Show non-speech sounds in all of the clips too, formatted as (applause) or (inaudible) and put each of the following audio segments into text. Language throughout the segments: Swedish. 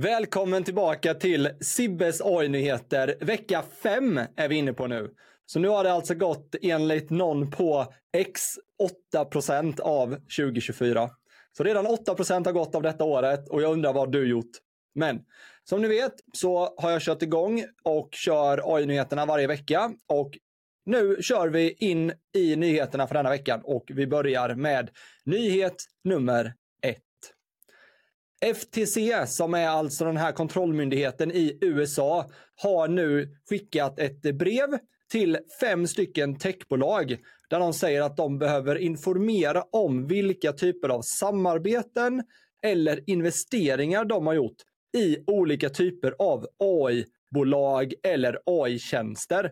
Välkommen tillbaka till Sibbes AI-nyheter. Vecka 5 är vi inne på nu. Så nu har det alltså gått enligt någon på X 8 procent av 2024. Så redan 8 procent har gått av detta året och jag undrar vad du gjort. Men som ni vet så har jag kört igång och kör AI-nyheterna varje vecka och nu kör vi in i nyheterna för denna veckan och vi börjar med nyhet nummer FTC, som är alltså den här kontrollmyndigheten i USA, har nu skickat ett brev till fem stycken techbolag där de säger att de behöver informera om vilka typer av samarbeten eller investeringar de har gjort i olika typer av AI-bolag eller AI-tjänster.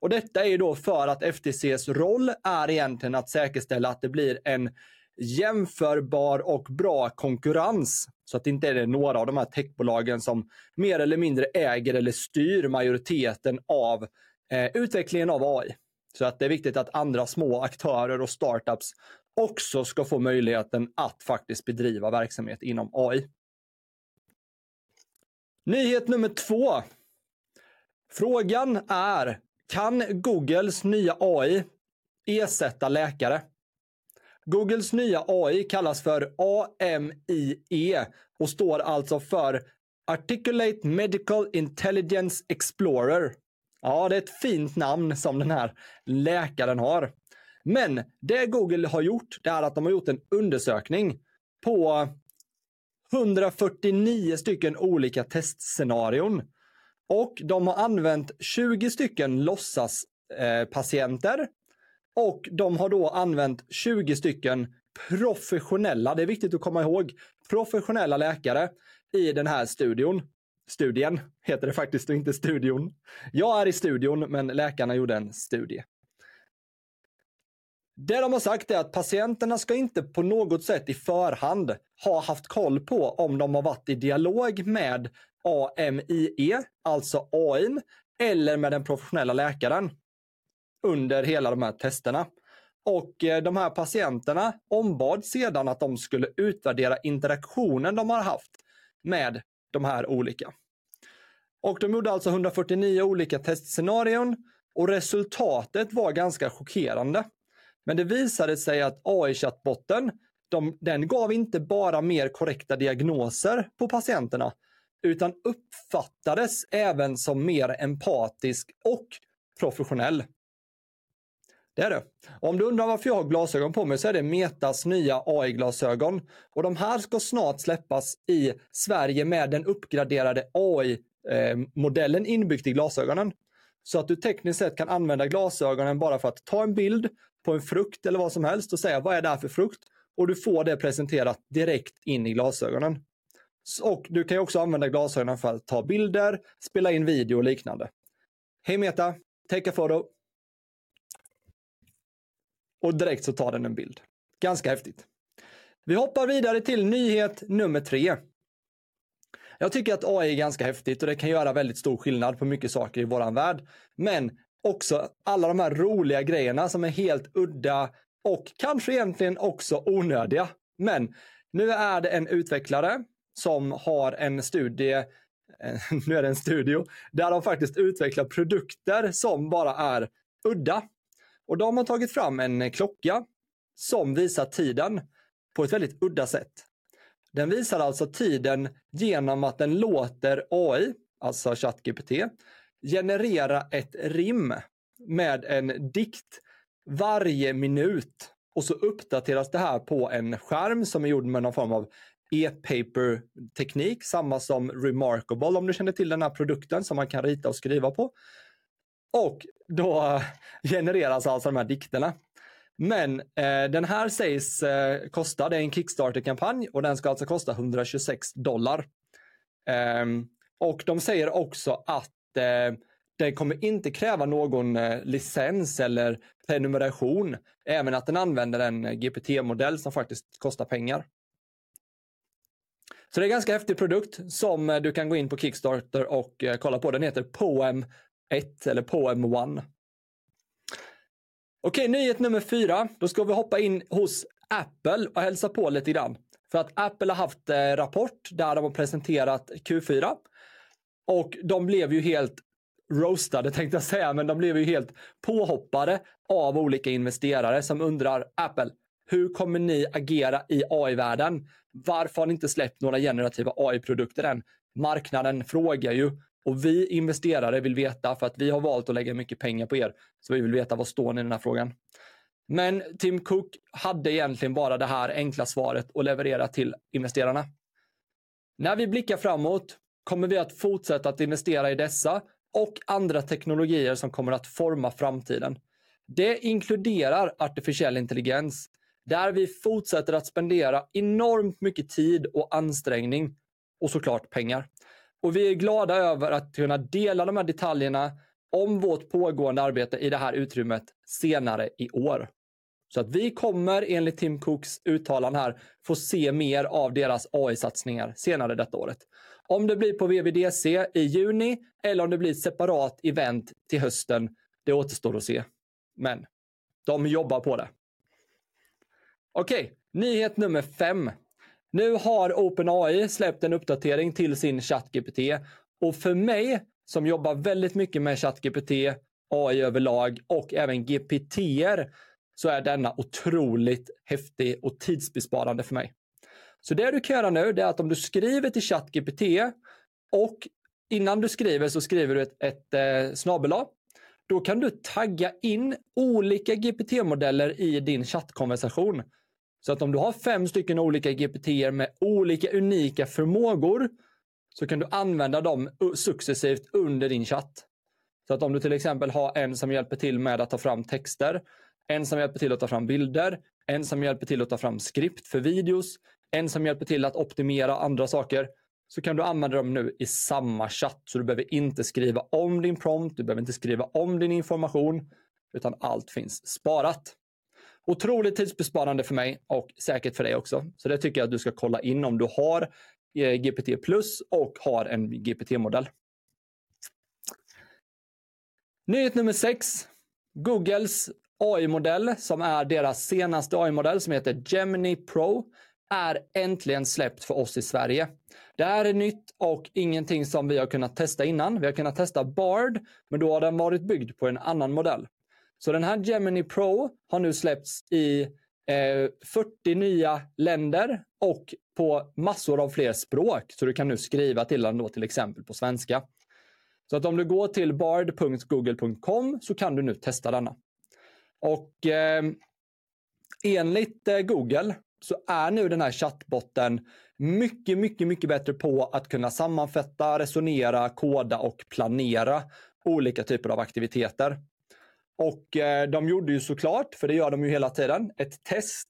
Och detta är då för att FTCs roll är egentligen att säkerställa att det blir en jämförbar och bra konkurrens. Så att det inte är några av de här techbolagen som mer eller mindre äger eller styr majoriteten av eh, utvecklingen av AI. Så att det är viktigt att andra små aktörer och startups också ska få möjligheten att faktiskt bedriva verksamhet inom AI. Nyhet nummer två. Frågan är, kan Googles nya AI ersätta läkare? Googles nya AI kallas för AMIE och står alltså för Articulate Medical Intelligence Explorer. Ja, det är ett fint namn som den här läkaren har. Men det Google har gjort, det är att de har gjort en undersökning på 149 stycken olika testscenarion. Och de har använt 20 stycken låtsaspatienter eh, och de har då använt 20 stycken professionella, det är viktigt att komma ihåg, professionella läkare i den här studion. Studien heter det faktiskt och inte studion. Jag är i studion, men läkarna gjorde en studie. Det de har sagt är att patienterna ska inte på något sätt i förhand ha haft koll på om de har varit i dialog med AMIE, alltså AI, eller med den professionella läkaren under hela de här testerna. Och eh, de här patienterna ombad sedan att de skulle utvärdera interaktionen de har haft med de här olika. Och de gjorde alltså 149 olika testscenarion och resultatet var ganska chockerande. Men det visade sig att AI-chattbotten, de, den gav inte bara mer korrekta diagnoser på patienterna, utan uppfattades även som mer empatisk och professionell. Det är det. Om du undrar varför jag har glasögon på mig så är det Metas nya AI-glasögon. Och de här ska snart släppas i Sverige med den uppgraderade AI-modellen eh, inbyggt i glasögonen. Så att du tekniskt sett kan använda glasögonen bara för att ta en bild på en frukt eller vad som helst och säga vad är det här för frukt? Och du får det presenterat direkt in i glasögonen. Och du kan också använda glasögonen för att ta bilder, spela in video och liknande. Hej Meta, take a photo. Och direkt så tar den en bild. Ganska häftigt. Vi hoppar vidare till nyhet nummer tre. Jag tycker att AI är ganska häftigt och det kan göra väldigt stor skillnad på mycket saker i våran värld. Men också alla de här roliga grejerna som är helt udda och kanske egentligen också onödiga. Men nu är det en utvecklare som har en studie, eh, (laughs) nu är det en studio, där de faktiskt utvecklar produkter som bara är udda. Och då har tagit fram en eh, klocka som visar tiden på ett väldigt udda sätt. Den visar alltså tiden genom att den låter AI, alltså ChatGPT, generera ett rim med en dikt varje minut. Och så uppdateras det här på en skärm som är gjord med någon form av e-paper-teknik, samma som Remarkable om du känner till den här produkten som man kan rita och skriva på. Och då (laughs) genereras alltså de här dikterna. Men eh, den här sägs eh, kosta, det är en Kickstarter-kampanj och den ska alltså kosta 126 dollar. Eh, och de säger också att eh, den kommer inte kräva någon eh, licens eller prenumeration, även att den använder en GPT-modell som faktiskt kostar pengar. Så det är en ganska häftig produkt som eh, du kan gå in på Kickstarter och eh, kolla på. Den heter Poem 1 eller på M1. Okej, nyhet nummer fyra. Då ska vi hoppa in hos Apple och hälsa på lite grann. För att Apple har haft eh, rapport där de har presenterat Q4. Och de blev ju helt roastade (laughs) tänkte jag säga, men de blev ju helt påhoppade av olika investerare som undrar Apple, hur kommer ni agera i AI-världen? Varför har ni inte släppt några generativa AI-produkter än? Marknaden frågar ju och vi investerare vill veta för att vi har valt att lägga mycket pengar på er. Så vi vill veta vad står ni i den här frågan. Men Tim Cook hade egentligen bara det här enkla svaret att leverera till investerarna. När vi blickar framåt kommer vi att fortsätta att investera i dessa och andra teknologier som kommer att forma framtiden. Det inkluderar artificiell intelligens, där vi fortsätter att spendera enormt mycket tid och ansträngning och såklart pengar. Och vi är glada över att kunna dela de här detaljerna om vårt pågående arbete i det här utrymmet senare i år. Så att vi kommer enligt Tim Cooks uttalande här få se mer av deras AI-satsningar senare detta året. Om det blir på VVDC i juni eller om det blir ett separat event till hösten, det återstår att se. Men de jobbar på det. Okej, okay, nyhet nummer fem. Nu har OpenAI släppt en uppdatering till sin ChatGPT och för mig som jobbar väldigt mycket med ChatGPT, AI överlag och även GPT så är denna otroligt häftig och tidsbesparande för mig. Så det du kan göra nu är att om du skriver till ChatGPT och innan du skriver så skriver du ett, ett eh, snabel Då kan du tagga in olika GPT-modeller i din chattkonversation. Så att om du har fem stycken olika GPT med olika unika förmågor så kan du använda dem successivt under din chatt. Så att om du till exempel har en som hjälper till med att ta fram texter, en som hjälper till att ta fram bilder, en som hjälper till att ta fram skript för videos, en som hjälper till att optimera andra saker, så kan du använda dem nu i samma chatt. Så du behöver inte skriva om din prompt, du behöver inte skriva om din information, utan allt finns sparat. Otroligt tidsbesparande för mig och säkert för dig också. Så det tycker jag att du ska kolla in om du har eh, GPT plus och har en GPT-modell. Nyhet nummer 6. Googles AI-modell som är deras senaste AI-modell som heter Gemini Pro är äntligen släppt för oss i Sverige. Det här är nytt och ingenting som vi har kunnat testa innan. Vi har kunnat testa Bard, men då har den varit byggd på en annan modell. Så den här Gemini Pro har nu släppts i eh, 40 nya länder och på massor av fler språk. Så du kan nu skriva till den då till exempel på svenska. Så att om du går till bard.google.com så kan du nu testa denna. Och eh, enligt eh, Google så är nu den här chattbotten mycket, mycket, mycket bättre på att kunna sammanfatta, resonera, koda och planera olika typer av aktiviteter. Och eh, de gjorde ju såklart, för det gör de ju hela tiden, ett test.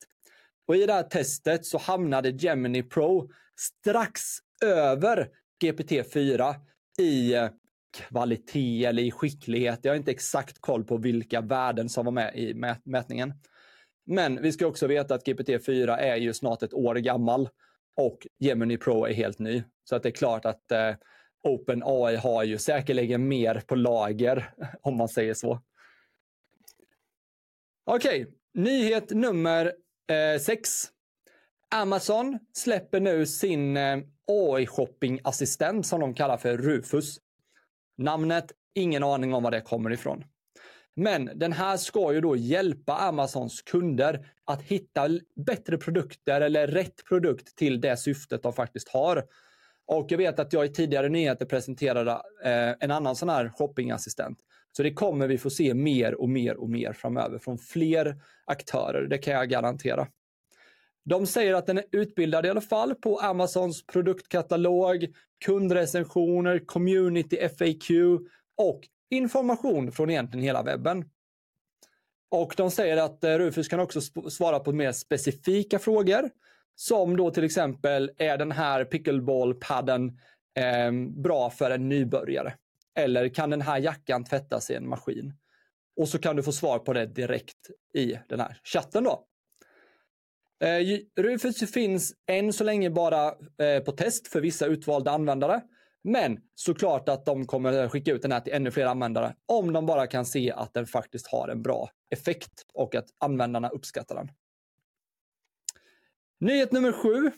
Och i det här testet så hamnade Gemini Pro strax över GPT-4 i eh, kvalitet eller i skicklighet. Jag har inte exakt koll på vilka värden som var med i mät mätningen. Men vi ska också veta att GPT-4 är ju snart ett år gammal och Gemini Pro är helt ny. Så att det är klart att eh, OpenAI har ju säkerligen mer på lager, (laughs) om man säger så. Okej, okay. nyhet nummer eh, sex. Amazon släpper nu sin eh, AI-shoppingassistent som de kallar för Rufus. Namnet, ingen aning om var det kommer ifrån. Men den här ska ju då hjälpa Amazons kunder att hitta bättre produkter eller rätt produkt till det syftet de faktiskt har. Och jag vet att jag i tidigare nyheter presenterade eh, en annan sån här shoppingassistent. Så det kommer vi få se mer och mer och mer framöver från fler aktörer, det kan jag garantera. De säger att den är utbildad i alla fall på Amazons produktkatalog, kundrecensioner, community FAQ och information från egentligen hela webben. Och de säger att eh, Rufus kan också svara på mer specifika frågor. Som då till exempel, är den här pickleball-padden eh, bra för en nybörjare? Eller kan den här jackan tvättas i en maskin? Och så kan du få svar på det direkt i den här chatten då. Eh, Rufus finns än så länge bara eh, på test för vissa utvalda användare. Men såklart att de kommer skicka ut den här till ännu fler användare om de bara kan se att den faktiskt har en bra effekt och att användarna uppskattar den. Nyhet nummer sju.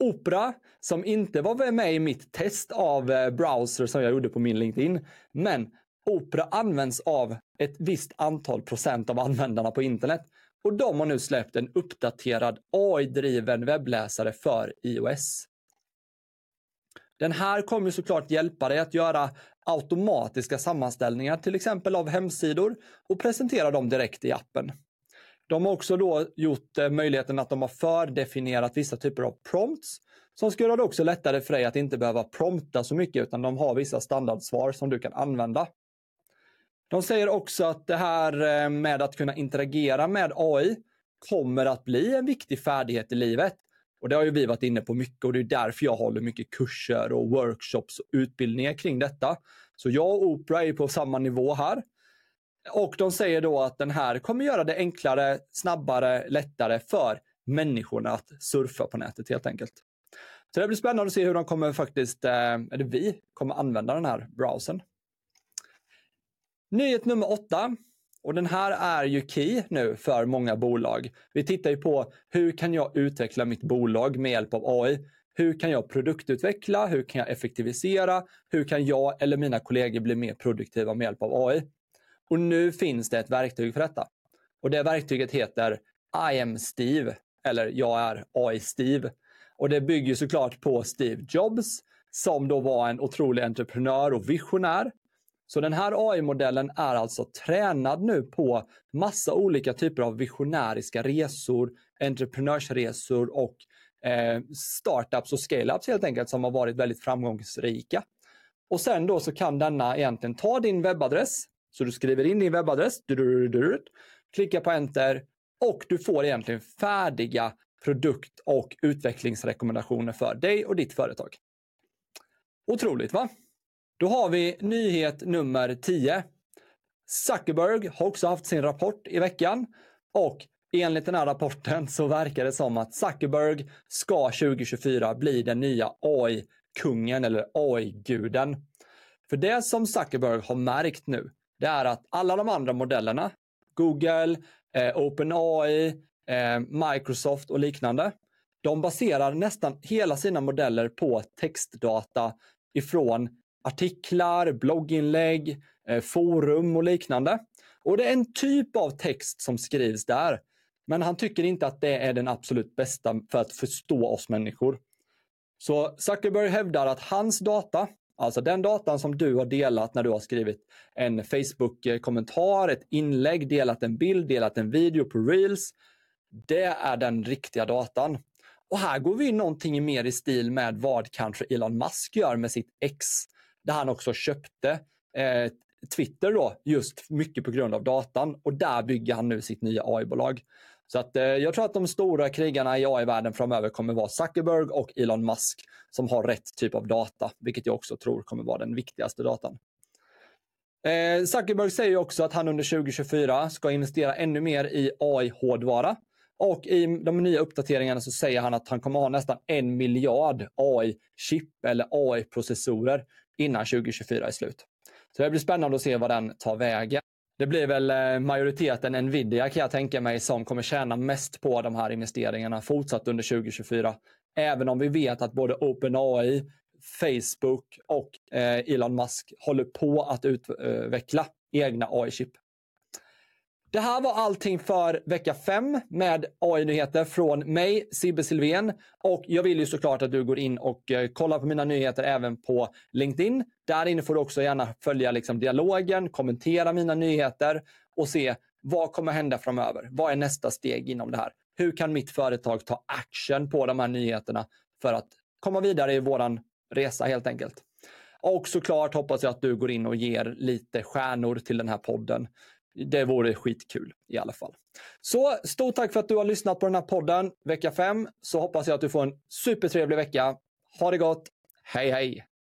Opera, som inte var med i mitt test av eh, browser som jag gjorde på min LinkedIn. Men Opera används av ett visst antal procent av användarna på internet. Och de har nu släppt en uppdaterad AI-driven webbläsare för iOS. Den här kommer såklart hjälpa dig att göra automatiska sammanställningar, till exempel av hemsidor och presentera dem direkt i appen. De har också då gjort eh, möjligheten att de har fördefinierat vissa typer av prompts som ska göra det också lättare för dig att inte behöva prompta så mycket utan de har vissa standardsvar som du kan använda. De säger också att det här eh, med att kunna interagera med AI kommer att bli en viktig färdighet i livet. Och det har ju vi varit inne på mycket och det är därför jag håller mycket kurser och workshops och utbildningar kring detta. Så jag och Oprah är på samma nivå här. Och de säger då att den här kommer göra det enklare, snabbare, lättare för människorna att surfa på nätet helt enkelt. Så det blir spännande att se hur de kommer faktiskt, eh, eller vi kommer använda den här browsern. Nyhet nummer åtta. Och den här är ju key nu för många bolag. Vi tittar ju på hur kan jag utveckla mitt bolag med hjälp av AI? Hur kan jag produktutveckla? Hur kan jag effektivisera? Hur kan jag eller mina kollegor bli mer produktiva med hjälp av AI? Och nu finns det ett verktyg för detta. Och det verktyget heter I am Steve, eller jag är AI Steve. Och det bygger såklart på Steve Jobs, som då var en otrolig entreprenör och visionär. Så den här AI-modellen är alltså tränad nu på massa olika typer av visionäriska resor, entreprenörsresor och eh, startups och scale-ups helt enkelt som har varit väldigt framgångsrika. Och sen då så kan denna egentligen ta din webbadress, så du skriver in din webbadress, klickar på enter och du får egentligen färdiga produkt och utvecklingsrekommendationer för dig och ditt företag. Otroligt va? Då har vi nyhet nummer 10. Zuckerberg har också haft sin rapport i veckan och enligt den här rapporten så verkar det som att Zuckerberg ska 2024 bli den nya AI-kungen eller AI-guden. För det som Zuckerberg har märkt nu, det är att alla de andra modellerna, Google, eh, OpenAI, eh, Microsoft och liknande, de baserar nästan hela sina modeller på textdata ifrån artiklar, blogginlägg, eh, forum och liknande. Och det är en typ av text som skrivs där. Men han tycker inte att det är den absolut bästa för att förstå oss människor. Så Zuckerberg hävdar att hans data, alltså den datan som du har delat när du har skrivit en Facebook-kommentar, ett inlägg, delat en bild, delat en video på Reels, det är den riktiga datan. Och här går vi någonting mer i stil med vad kanske Elon Musk gör med sitt X där han också köpte eh, Twitter då, just mycket på grund av datan och där bygger han nu sitt nya AI-bolag. Så att eh, jag tror att de stora krigarna i AI-världen framöver kommer vara Zuckerberg och Elon Musk som har rätt typ av data, vilket jag också tror kommer vara den viktigaste datan. Eh, Zuckerberg säger också att han under 2024 ska investera ännu mer i AI-hårdvara. Och i de nya uppdateringarna så säger han att han kommer ha nästan en miljard AI-chip eller AI-processorer innan 2024 är slut. Så det blir spännande att se vad den tar vägen. Det blir väl eh, majoriteten Nvidia kan jag tänka mig som kommer tjäna mest på de här investeringarna fortsatt under 2024. Även om vi vet att både OpenAI, Facebook och eh, Elon Musk håller på att utveckla egna AI-chip. Det här var allting för vecka 5 med AI-nyheter från mig, Sibbe Silvén. Och jag vill ju såklart att du går in och eh, kollar på mina nyheter även på LinkedIn. Där inne får du också gärna följa liksom dialogen, kommentera mina nyheter och se vad kommer hända framöver? Vad är nästa steg inom det här? Hur kan mitt företag ta action på de här nyheterna för att komma vidare i våran resa helt enkelt? Och såklart hoppas jag att du går in och ger lite stjärnor till den här podden det vore skitkul i alla fall. Så stort tack för att du har lyssnat på den här podden vecka 5. Så hoppas jag att du får en supertrevlig vecka. Ha det gott. Hej hej!